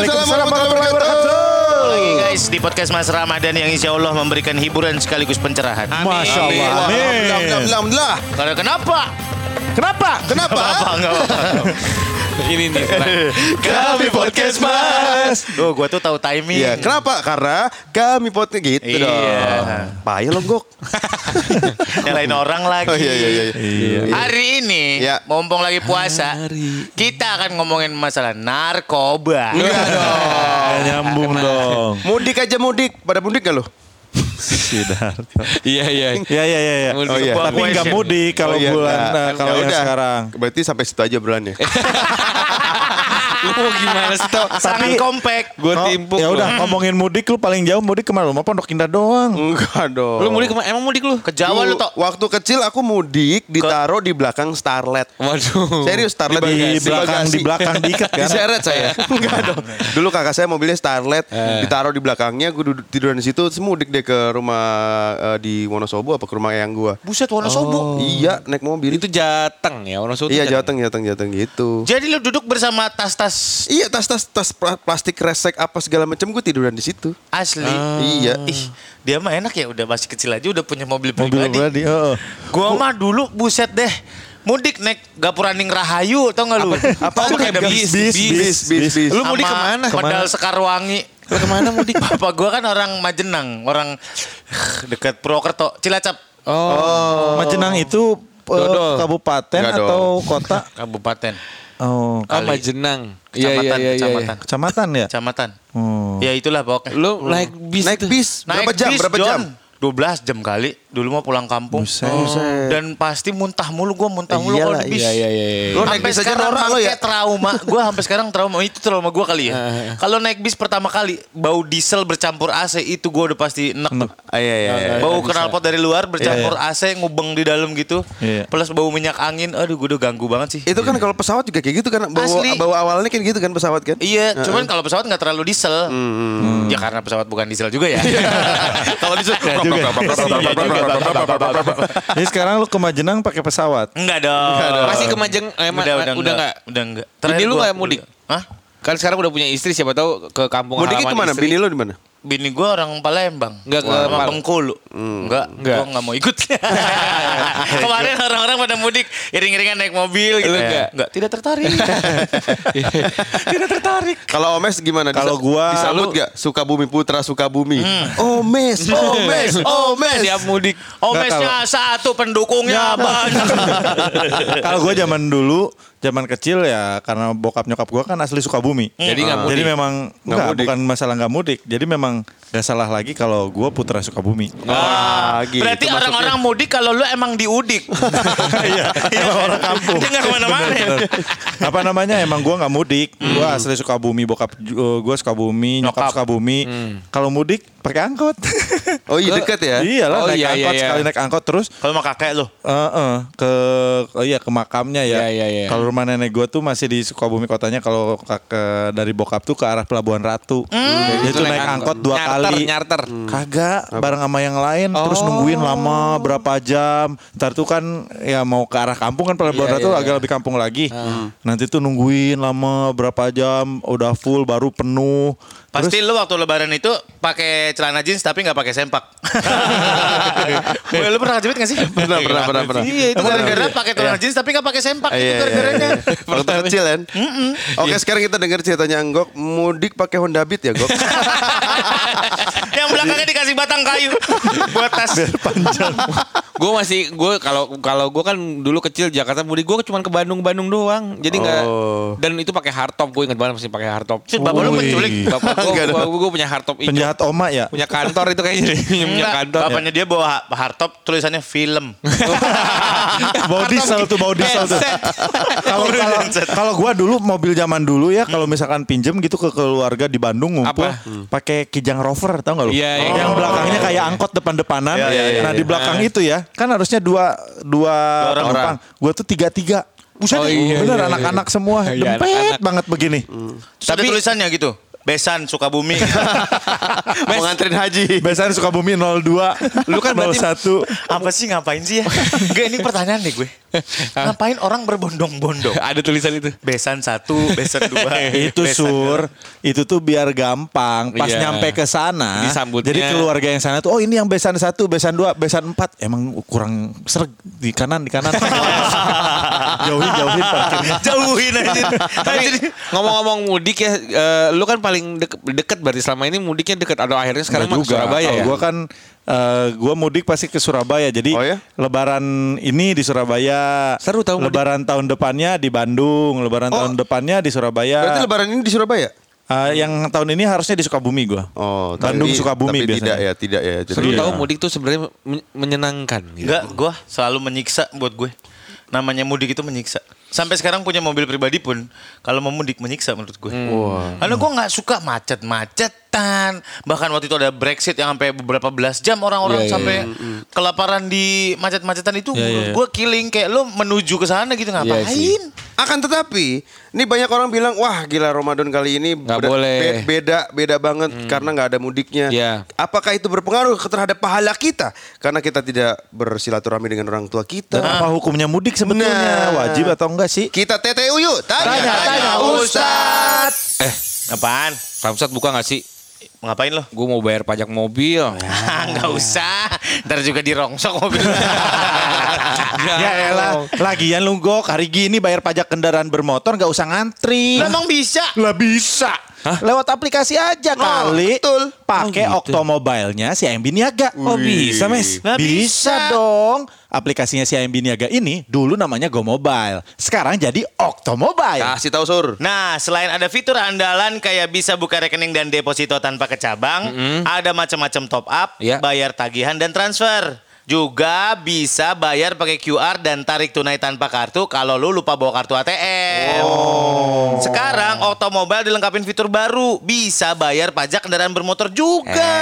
Waalaikumsalam warahmatullahi wabarakatuh. Lagi guys di podcast Mas Ramadan yang insya Allah memberikan hiburan sekaligus pencerahan. Masya Allah. Amin. Alhamdulillah, alhamdulillah, alhamdulillah. Karena kenapa? Kenapa? Kenapa? Kenapa enggak apa-apa. Ini nih. Kami podcast Mas. Oh, gua tuh tahu timing. Iya, kenapa? Karena kami potnya gitu Iya. dong. Payah lo, Gok. Nyalain orang lagi. Oh iya, iya, iya. Iya. Hari ini, Iya. mumpung lagi puasa, kita akan ngomongin masalah narkoba. Iya dong. Ya, nyambung dong. Mudik aja mudik. Pada mudik gak lo? Sidarto. Iya iya. Ya ya ya ya. Mudik. Oh, iya. Tapi nggak mudik kalau Oh, iya, bulan nah, kalau Ya yang udah. sekarang. Berarti sampai situ aja bulannya. Lu mau gimana sih tau? Sangat kompak. Gue Oh, timpuk. ya lu. udah ngomongin mudik lu paling jauh mudik ke mana lu? Mau Pondok Indah doang. Enggak dong. Lu mudik ke mana? Emang mudik lu? Ke Jawa lu Dulu, tok. Waktu kecil aku mudik ditaruh di belakang Starlet. Waduh. Serius Starlet Di belakang di belakang diikat kan. Diseret saya. Enggak dong. Dulu kakak saya mobilnya Starlet, Eh. ditaruh di belakangnya, gue duduk tiduran di situ, terus mudik deh ke rumah eh, di Wonosobo apa ke rumah eyang gua. Buset Wonosobo. Iya, naik mobil. Itu Jateng ya, Wonosobo. iya, Jateng. jateng, jateng, jateng gitu. Jadi lu duduk bersama tas-tas Iya, tas-tas tas pla- plastik resek apa segala macam gue tiduran di situ. asli. Iya. Ih, dia mah enak ya udah masih kecil aja udah punya mobil Mobil pribadi. pribadi. heeh. Gua mah dulu buset deh. Mudik naik Gapuraning Rahayu tau gak lu? Apa Oh, kayak bis, bis, bis, bis, bis, bis. Lu mudik Sama ke mana? Pedal Sekarwangi. Lu ke mana mudik? Bapak gua kan orang Majenang, orang dekat Purwokerto, Cilacap. Oh. Majenang itu eh, Dodol. kabupaten Enggak atau kota? Kabupaten. Oh, Ah, Majenang. Iya iya Kecamatan, iya iya. kecamatan. kecamatan ya? Kecamatan. Oh. Ya itulah pokoknya. Lu naik bis Naik bis. Berapa jam? bis, Berapa John. jam? 12 jam kali. Dulu mau pulang kampung. Buset. Dan pasti muntah mulu gua muntah mulu kalau di bis. Iya iya iya. iya. Naik Sampai bis aja sekarang norak lo ya? trauma. Gue sampai sekarang trauma itu trauma gue kali ya. Kalau naik bis pertama kali bau diesel bercampur AC itu gue udah pasti tuh. Ah, iya, iya, iya. Bau knalpot dari luar bercampur AC ngubeng di dalam gitu. Iya. Plus bau minyak angin. Aduh gue udah ganggu banget sih. Itu kan kalau pesawat juga kayak gitu kan. Bau, Asli. bau awalnya kan gitu kan pesawat kan. Iya, cuman kalau pesawat nggak terlalu diesel. Hmm, Ya karena pesawat bukan diesel juga ya. kalau diesel Iya juga. Iya juga. Jadi sekarang lu ke Majenang pakai pesawat. Enggak dong. Masih ke Majeng eh, Udah, udah, udah enggak. enggak? Udah enggak. Bini lu gua- nggak mudik? Hah? Kan sekarang udah punya istri siapa tahu ke kampung Mudiknya halaman ke mana? istri. Bini lo di mana? Bini gue orang Palembang. Enggak, ke sama Pal- Bengkulu. Enggak, Enggak. gue nggak mau ikut. Kemarin orang-orang pada mudik iring-iringan naik mobil gitu. Enggak? Enggak, tidak tertarik. tidak tertarik. Kalau Omes gimana? Kalau gua- disambut lu- gak? Sukabumi Putra Sukabumi. Omes, Omes, Omes. Tiap mudik. Omesnya satu, pendukungnya banyak. Kalau gue zaman dulu, zaman kecil ya karena bokap nyokap gue kan asli Sukabumi. Jadi nggak mudik. Jadi memang enggak, mudik. bukan masalah nggak mudik. Jadi memang gak salah lagi kalau gue putra Sukabumi. Ah, gitu Berarti orang-orang mudik kalau lu emang diudik. Iya, emang orang kampung. Dia nggak ke mana-mana. Bener. Apa namanya? Emang gue nggak mudik. Gue asli Sukabumi, bokap gue Sukabumi, nyokap, Nyokap. Sukabumi. Kalau mudik pakai angkot. Oh iya dekat ya? Iyalah Oh, naik iya, angkot iya, iya. sekali naik angkot terus Kalau mau kakek lu. Eh, eh, ke oh iya ke makamnya ya. Iya, iya, iya. Kalau rumah nenek gue tuh masih di Sukabumi kotanya. Kalau ke, ke- dari bokap tuh ke arah Pelabuhan Ratu. Dia tuh naik angkot dua Nyarter, kali. Nyarter. Kagak, bareng sama yang lain terus nungguin lama berapa jam. Ntar tuh kan ya mau ke arah kampung kan Pelabuhan Iya, Ratu iya, agak lebih kampung lagi. Nanti tuh nungguin lama berapa jam, udah full baru penuh. Pasti lu waktu lebaran itu pakai celana jeans tapi nggak pakai sempak. Woy, lu pernah kejepit gak sih? Pernah, pernah, pernah, pernah. Iya, itu gara-gara iya? pakai celana jeans tapi nggak pakai sempak. Itu iya, iya, gara-garanya. iya. Waktu kecil kan? Oke sekarang kita dengar ceritanya Anggok Mudik pakai Honda Beat ya Gok? Yang belakangnya dikasih batang kayu buat tas. Gue masih gue kalau kalau gue kan dulu kecil Jakarta mudik gue cuma ke Bandung Bandung doang. Jadi nggak Oh. dan itu pakai hardtop gue ingat banget masih pakai hardtop. Bapak lu menculik. Bapak Enggak gue gue punya hardtop itu. Penjahat oma ya. Punya kantor itu kayaknya punya Enggak, kantor. bapaknya dia bawa ha- hardtop tulisannya film. Bau diesel tuh, bau diesel tuh. Kalau kalau kalau gua dulu mobil zaman dulu ya, kalau misalkan pinjem gitu ke keluarga di Bandung ngumpul, Apa? pakai Kijang Rover, tau gak lu? Iya, iya. Yang belakangnya kayak angkot depan-depanan. Iya, iya, iya, nah di belakang itu ya, kan harusnya dua dua orang. penumpang. Gua tuh tiga tiga. Buset, Oh, iya, bener iya, iya. anak-anak semua, Iya, dempet anak-anak. banget begini. Tapi tulisannya gitu. Besan Sukabumi. Mau nganterin haji. Besan Sukabumi 02. Lu kan berarti- 01. Apa sih ngapain sih ya? Enggak ini pertanyaan deh gue. Ngapain orang berbondong-bondong? Ada tulisan itu. Besan satu, besan dua. itu besan sur, itu tuh biar gampang. Pas Iya. nyampe ke sana, Disambutnya. jadi keluarga yang sana tuh, oh ini yang besan satu, besan dua, besan empat, emang kurang serg di kanan di kanan. Jauhin jauhin parkirnya. Jauhin aja. Tapi ngomong-ngomong mudik ya, eh, lu kan paling deket, deket berarti selama ini mudiknya deket atau akhirnya sekarang ke Surabaya ya? Gua kan eh, gua mudik pasti ke Surabaya. Jadi Oh ya? lebaran ini di Surabaya. Seru mudik. Lebaran tahun depannya di Bandung, lebaran Oh. tahun depannya di Surabaya. Berarti lebaran ini di Surabaya? Eh, yang tahun ini harusnya di Sukabumi gua. Oh, Bandung tapi- Sukabumi tapi biasanya. tidak ya, tidak ya. Jadi- Seru Iya. tahu mudik tuh sebenarnya men- menyenangkan. Gitu. Enggak, gue selalu menyiksa buat gue. Namanya mudik itu menyiksa. Sampai sekarang punya mobil pribadi pun kalau mau mudik menyiksa menurut gue. Karena gue nggak suka macet-macetan. Bahkan waktu itu ada Brexit yang sampai beberapa belas jam orang-orang Iya, iya, sampai kelaparan di macet-macetan itu Iya, menurut iya. gue killing kayak lo menuju ke sana gitu ngapain? sih. Akan tetapi, ini banyak orang bilang, wah gila Ramadan kali ini Nggak beda- boleh. be- beda beda banget karena nggak ada mudiknya. Iya. Apakah itu berpengaruh terhadap pahala kita? Karena kita tidak bersilaturahmi dengan orang tua kita. Dan apa hukumnya mudik sebetulnya? Nah. Wajib atau enggak sih? Kita TTU yuk, tanya, Tanya, tanya, Ustaz. Eh, Apaan? Samsat buka gak sih? Ngapain lo? Gue mau bayar pajak mobil. Nggak usah. Ntar juga dirongsok mobil. Ya elah, lagian lu gok hari gini bayar pajak kendaraan bermotor nggak usah ngantri. Emang bisa? Lah bisa. Lewat aplikasi aja kali. betul. Pakai Oh, gitu. Oktomobilnya si AMB Niaga. Oh bisa mes? Lah, bisa. bisa. dong. Aplikasinya si AMB Niaga ini dulu namanya Go Mobile. Sekarang jadi Oktomobile. Kasih tahu Sur. Nah, selain ada fitur andalan kayak bisa buka rekening dan deposito tanpa ke cabang, ada macam-macam top up, Iya. bayar tagihan dan transfer. Juga bisa bayar pakai QR dan tarik tunai tanpa kartu kalau lu lupa bawa kartu ATM. Sekarang otomobil dilengkapin fitur baru, bisa bayar pajak kendaraan bermotor juga.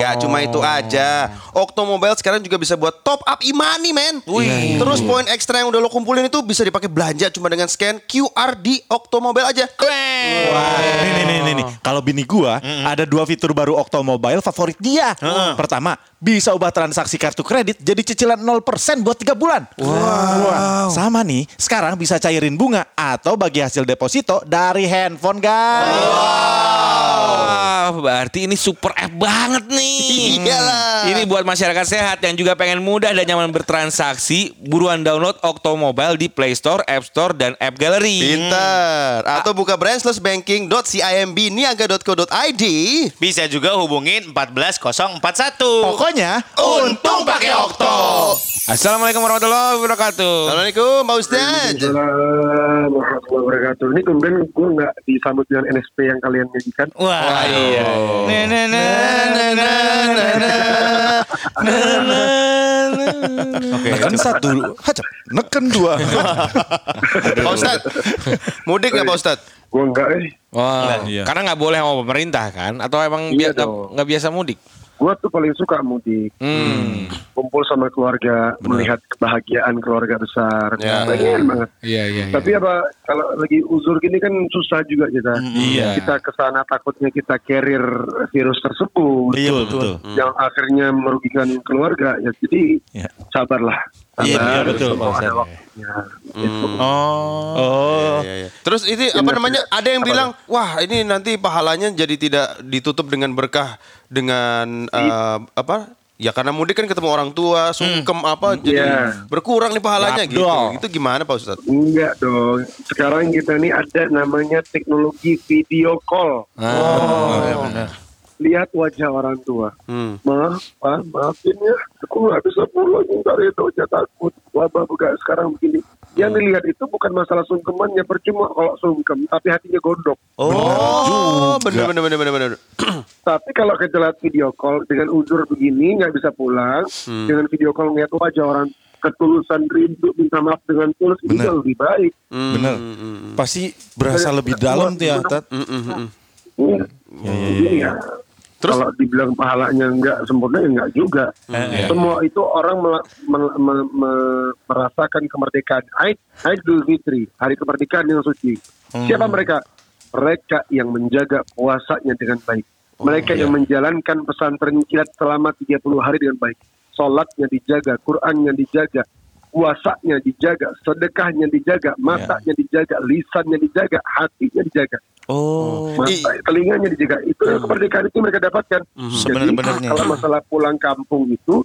Gak cuma itu aja. Oktomobile sekarang juga bisa buat top up imani, men. Wih. Terus poin ekstra yang udah lo kumpulin itu bisa dipakai belanja cuma dengan scan QR di Oktomobile aja. Keren. Wah, nih, nih, nih. Kalau bini gua ada dua fitur baru Oktomobile favorit dia. Pertama, bisa ubah transaksi kartu kredit jadi cicilan 0% buat tiga bulan. Wow. Sama nih, sekarang bisa cairin bunga atau bagi hasil deposito dari handphone, guys. Wah, berarti ini super app banget nih. Iyalah. Ini buat masyarakat sehat yang juga pengen mudah dan nyaman bertransaksi, buruan download Oktomobile di Play Store, App Store, dan App Gallery. Pintar. Atau buka branchlessbanking.cimb.niaga.co.id. Bisa juga hubungin 14041. Pokoknya, Untung pakai Okto. Assalamualaikum warahmatullahi wabarakatuh. Assalamualaikum, Pak Ustaz. Waalaikumsalam warahmatullahi wabarakatuh. Ini kemudian gue nggak disambut dengan NSP yang kalian nyanyikan. Wah, iya. Na, na, na, Oke, neken satu, hacap, neken dua. Pak Ustaz. Mudik nggak Pak Ustaz? Gue enggak eh. Wah, Iya. karena nggak boleh sama pemerintah kan? Atau emang Iya nggak biasa mudik? Gue tuh paling suka mudik. Hmm. Kumpul sama keluarga, melihat kebahagiaan keluarga besar. Ya. Pengen banget. Iya iya. Tapi apa kalau lagi uzur gini kan susah juga kita. Iya. Kita ke sana takutnya kita carrier virus tersebut. Iya betul. Yang akhirnya merugikan keluarga. Ya jadi Iya. sabarlah. Iya, Sabar. iya, betul, ada waktunya. Gitu. Oh. Oh, Iya, iya. Terus ini apa namanya? Ada yang bilang, wah ini nanti pahalanya jadi tidak ditutup dengan berkah dengan eh, apa? Ya karena mudik kan ketemu orang tua, sungkem apa jadi Iya. berkurang nih pahalanya gitu. Itu gimana Pak Ustaz? Enggak dong. Sekarang kita ini ada namanya teknologi video call. Oh, iya benar. Lihat wajah orang tua. Hmm. Maaf, Pak, maafin ya. Aku nggak bisa pulang dari itu aja takut. Wabah juga sekarang begini. Yang dilihat itu bukan masalah sungkemannya percuma kalau sungkem, tapi hatinya gondok. Oh, bener bener bener bener bener. Tapi kalau kita lihat video call dengan uzur begini nggak bisa pulang, dengan video call ngeliat wajah orang ketulusan rindu minta maaf dengan tulus itu Bener. lebih baik. bener. Pasti berasa lebih dalam tuh ya, Tat. Mm, mm, mm. Iya. Jadi ya, Terus- kalau dibilang pahalanya enggak sempurna ya enggak juga. Semua itu orang mela- mel- me- me- merasakan kemerdekaan. Aid Idul Fitri, hari kemerdekaan yang suci. Siapa mereka? mereka yang menjaga puasanya dengan baik. Mereka yang menjalankan pesantren kilat selama 30 hari dengan baik. Sholatnya dijaga, Qur'annya dijaga, puasanya dijaga, sedekahnya dijaga, matanya dijaga, lisannya dijaga, hatinya dijaga. Oh. Mata, telinganya dijaga. Itu yang kemerdekaan itu mereka dapatkan. Jadi Sebenar-benarnya. kalau masalah pulang kampung itu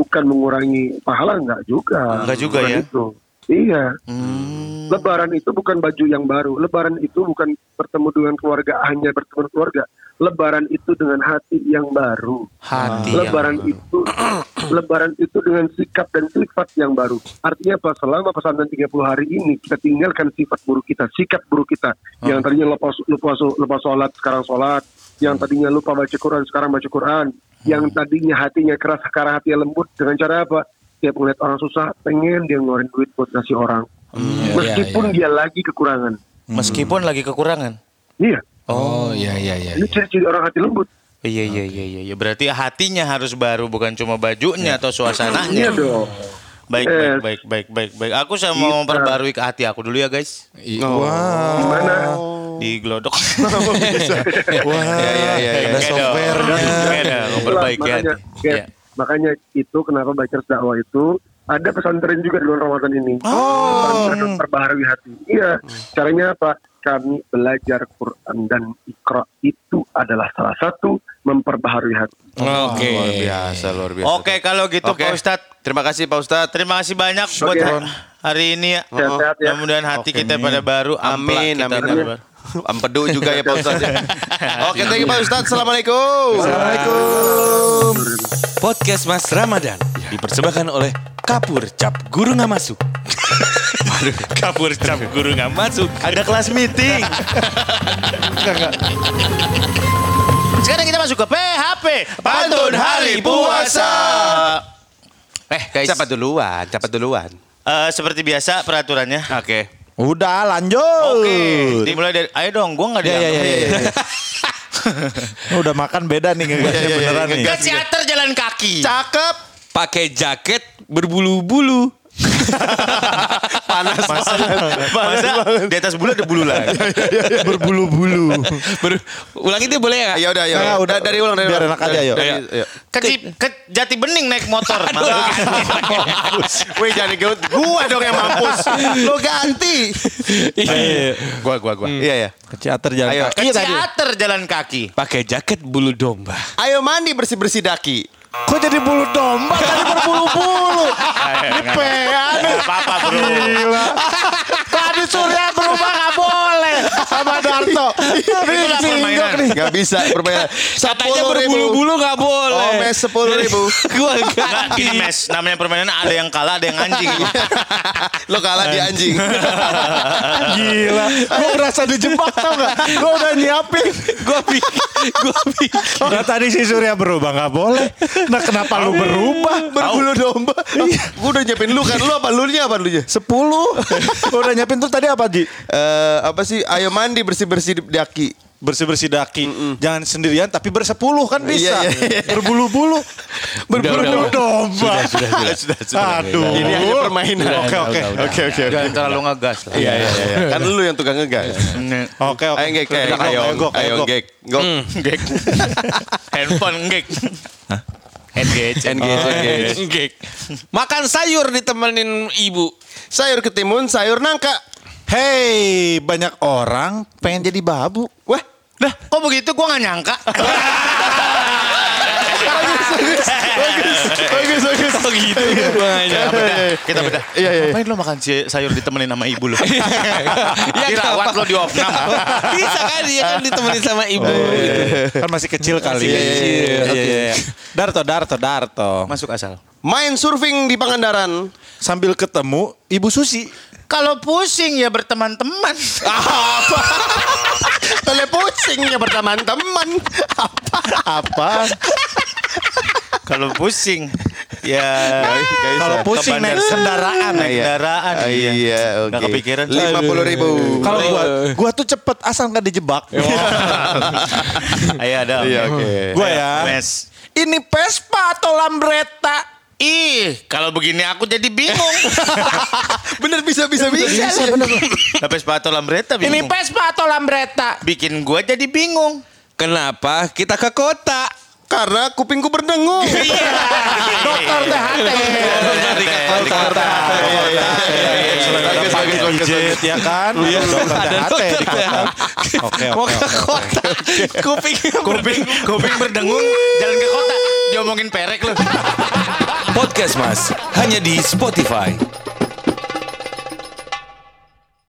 bukan mengurangi pahala enggak juga. Enggak juga Bukan ya? Itu. Iya. Hmm. Lebaran itu bukan baju yang baru. Lebaran itu bukan bertemu dengan keluarga hanya bertemu keluarga. Lebaran itu dengan hati yang baru. Hati yang lebaran baru. itu lebaran itu dengan sikap dan sifat yang baru. Artinya apa? Selama pesantren 30 hari ini kita tinggalkan sifat buruk kita, sikap buruk kita. Yang tadinya lupa lupa lupa sholat sekarang sholat, yang tadinya lupa baca Quran sekarang baca Quran, yang tadinya hatinya keras sekarang hatinya lembut dengan cara apa? Tiap melihat orang susah pengen dia ngeluarin duit buat ngasih orang. Meskipun dia lagi kekurangan. Meskipun lagi kekurangan. Iya. Oh iya iya iya. Ini ciri-ciri orang hati lembut. Iya iya iya iya. iya. Berarti hatinya harus baru bukan cuma bajunya atau suasananya. Iya dong. Baik, Eh. baik, baik, baik, baik, baik. Aku saya mau memperbarui ke hati aku dulu ya guys. Gimana? Di glodok. Wah. Ya, ya, ya, ya. Ada softwarenya. Beda, memperbaiki hati. Iya. Makanya itu kenapa Bikers dakwah itu ada pesantren juga di bulan Ramadan ini. Oh. Pesantren perbaharui hati. Iya. Caranya apa? Kami belajar Quran dan Iqra itu adalah salah satu memperbaharui hati. Oke. Luar biasa, luar biasa. Oke, kalau gitu Oke. Pak Ustadz. Terima kasih Pak Ustadz. Terima kasih banyak buat Oke. ha- hari ini ya. Sehat-sehat ya. Mudah-mudahan hati kita pada baru. ampla Amin, kita amin, amin. baru. Ampedu juga ya Pak Ustadz. ya. Oke, thank you Pak Ustadz. Assalamualaikum. Assalamualaikum. Podcast Mas Ramadan dipersembahkan oleh Kapur Cap Guru Nggak Masuk. Waduh, Kapur Cap Guru Nggak Masuk. Ada kelas meeting. Sekarang kita masuk ke PHP. Pantun Hari Puasa. Eh guys, Siapa duluan? Siapa duluan? eh, seperti biasa peraturannya. Oke. Udah lanjut. Oke, dimulai dari ayo dong, gua nggak Ya, ya, dianggap. ya, Udah makan beda nih ngegasnya beneran nih. Ke teater jalan kaki. Cakep. Pakai jaket berbulu-bulu. Panas Masa, masa di atas bulu ada bulu lagi. Berbulu-bulu. Ber Ulangi deh boleh ya? Ya udah, ya. Nah, udah. Da- dari ulang dari Biar enak aja, yuk. Ke, ke Jati Bening naik motor. Wih, jangan ikut. Gua dong yang mampus. Lo ganti. Iya. Gua, gua, gua. Iya, ya. Ke teater jalan kaki Ke teater jalan kaki. Pakai jaket bulu domba. Ayo mandi bersih-bersih daki. Kok jadi bulu domba tadi berbulu-bulu? Ini PA nih. Apa-apa bro. Gila. Tadi Surya berubah gak boleh sama Darto. Ini singgok permainan. nih. Gak bisa permainan. Katanya Sepuluh ribu. berbulu-bulu nggak boleh. Oh, mes sepuluh ribu. Gua Enggak, ganti. gini mes. Namanya permainan ada yang kalah, ada yang anjing. Lo kalah di anjing. Gila. Gue berasa dijebak tau gak? Gue udah nyiapin. Gua pikir, gua pikir. Nah tadi si Surya berubah gak boleh. Nah kenapa lu berubah? Berbulu domba. Gue udah nyiapin lu kan. Lu apa? Lu nya apa lu nya? Sepuluh. Gua udah nyiapin tuh tadi apa Ji? Eh, apa sih? Ayo mandi bersih-bersih di daki. Bersih-bersih daki. Jangan sendirian tapi bersepuluh kan bisa. Iya, iya, iya. Berbulu-bulu. Berbulu-bulu domba. Sudah, sudah. Aduh. Ini hanya permainan. Oke oke. Oke oke. Jangan terlalu ngegas lah. Iya, iya, iya. Kan lu yang tukang ngegas. Oke oke. Ayo gek, gek. Ayo gok, ayo gok. gek, gok. Gek. Handphone gek. Engage. Engage, engage. Gek. Makan sayur ditemenin ibu. Sayur ketimun, sayur nangka. Hey, banyak orang pengen jadi babu. Wah, Dah, kok begitu? Gua gak nyangka. bagus, bagus. Oh gitu. Gua nggak nyangka. Kita bedah. Iya, iya. Ngapain lo makan sayur ditemenin sama ibu lo? Ya, Dirawat lo di opnam. Bisa kan dia kan ditemenin sama ibu. Kan masih kecil kali. Iya, iya, iya. Darto, Darto, Darto. Masuk asal. Main surfing di Pangandaran. Sambil ketemu Ibu Susi. Kalau pusing ya berteman-teman. Apa? Tele pusing ya berteman-teman. Apa? Apa? Kalau pusing ya Kalau pusing naik kendaraan. naik kendaraan. Ah, Iya, oke. Nggak kepikiran. Lima puluh ribu. Kalau gua, gua tuh cepet asal nggak dijebak. Ayo ada. Iya, oke. Gua ya. Mes. Ini Vespa atau Lambretta? Ih, kalau begini aku jadi bingung. Bener bisa bisa bisa. Tapi sepatu lambretta Ini bingung. Vespa atau Lambretta? Bikin gua jadi bingung. Kenapa kita ke kota? Karena kupingku berdengung. Dokter THT. Dokter pijit ya kan? Dokter THT di kota. Oke Mau oke ke oke. kota. Kuping Kuping, kuping berdengung, jalan ke kota. Diomongin perek loh. Podcast Mas hanya di Spotify.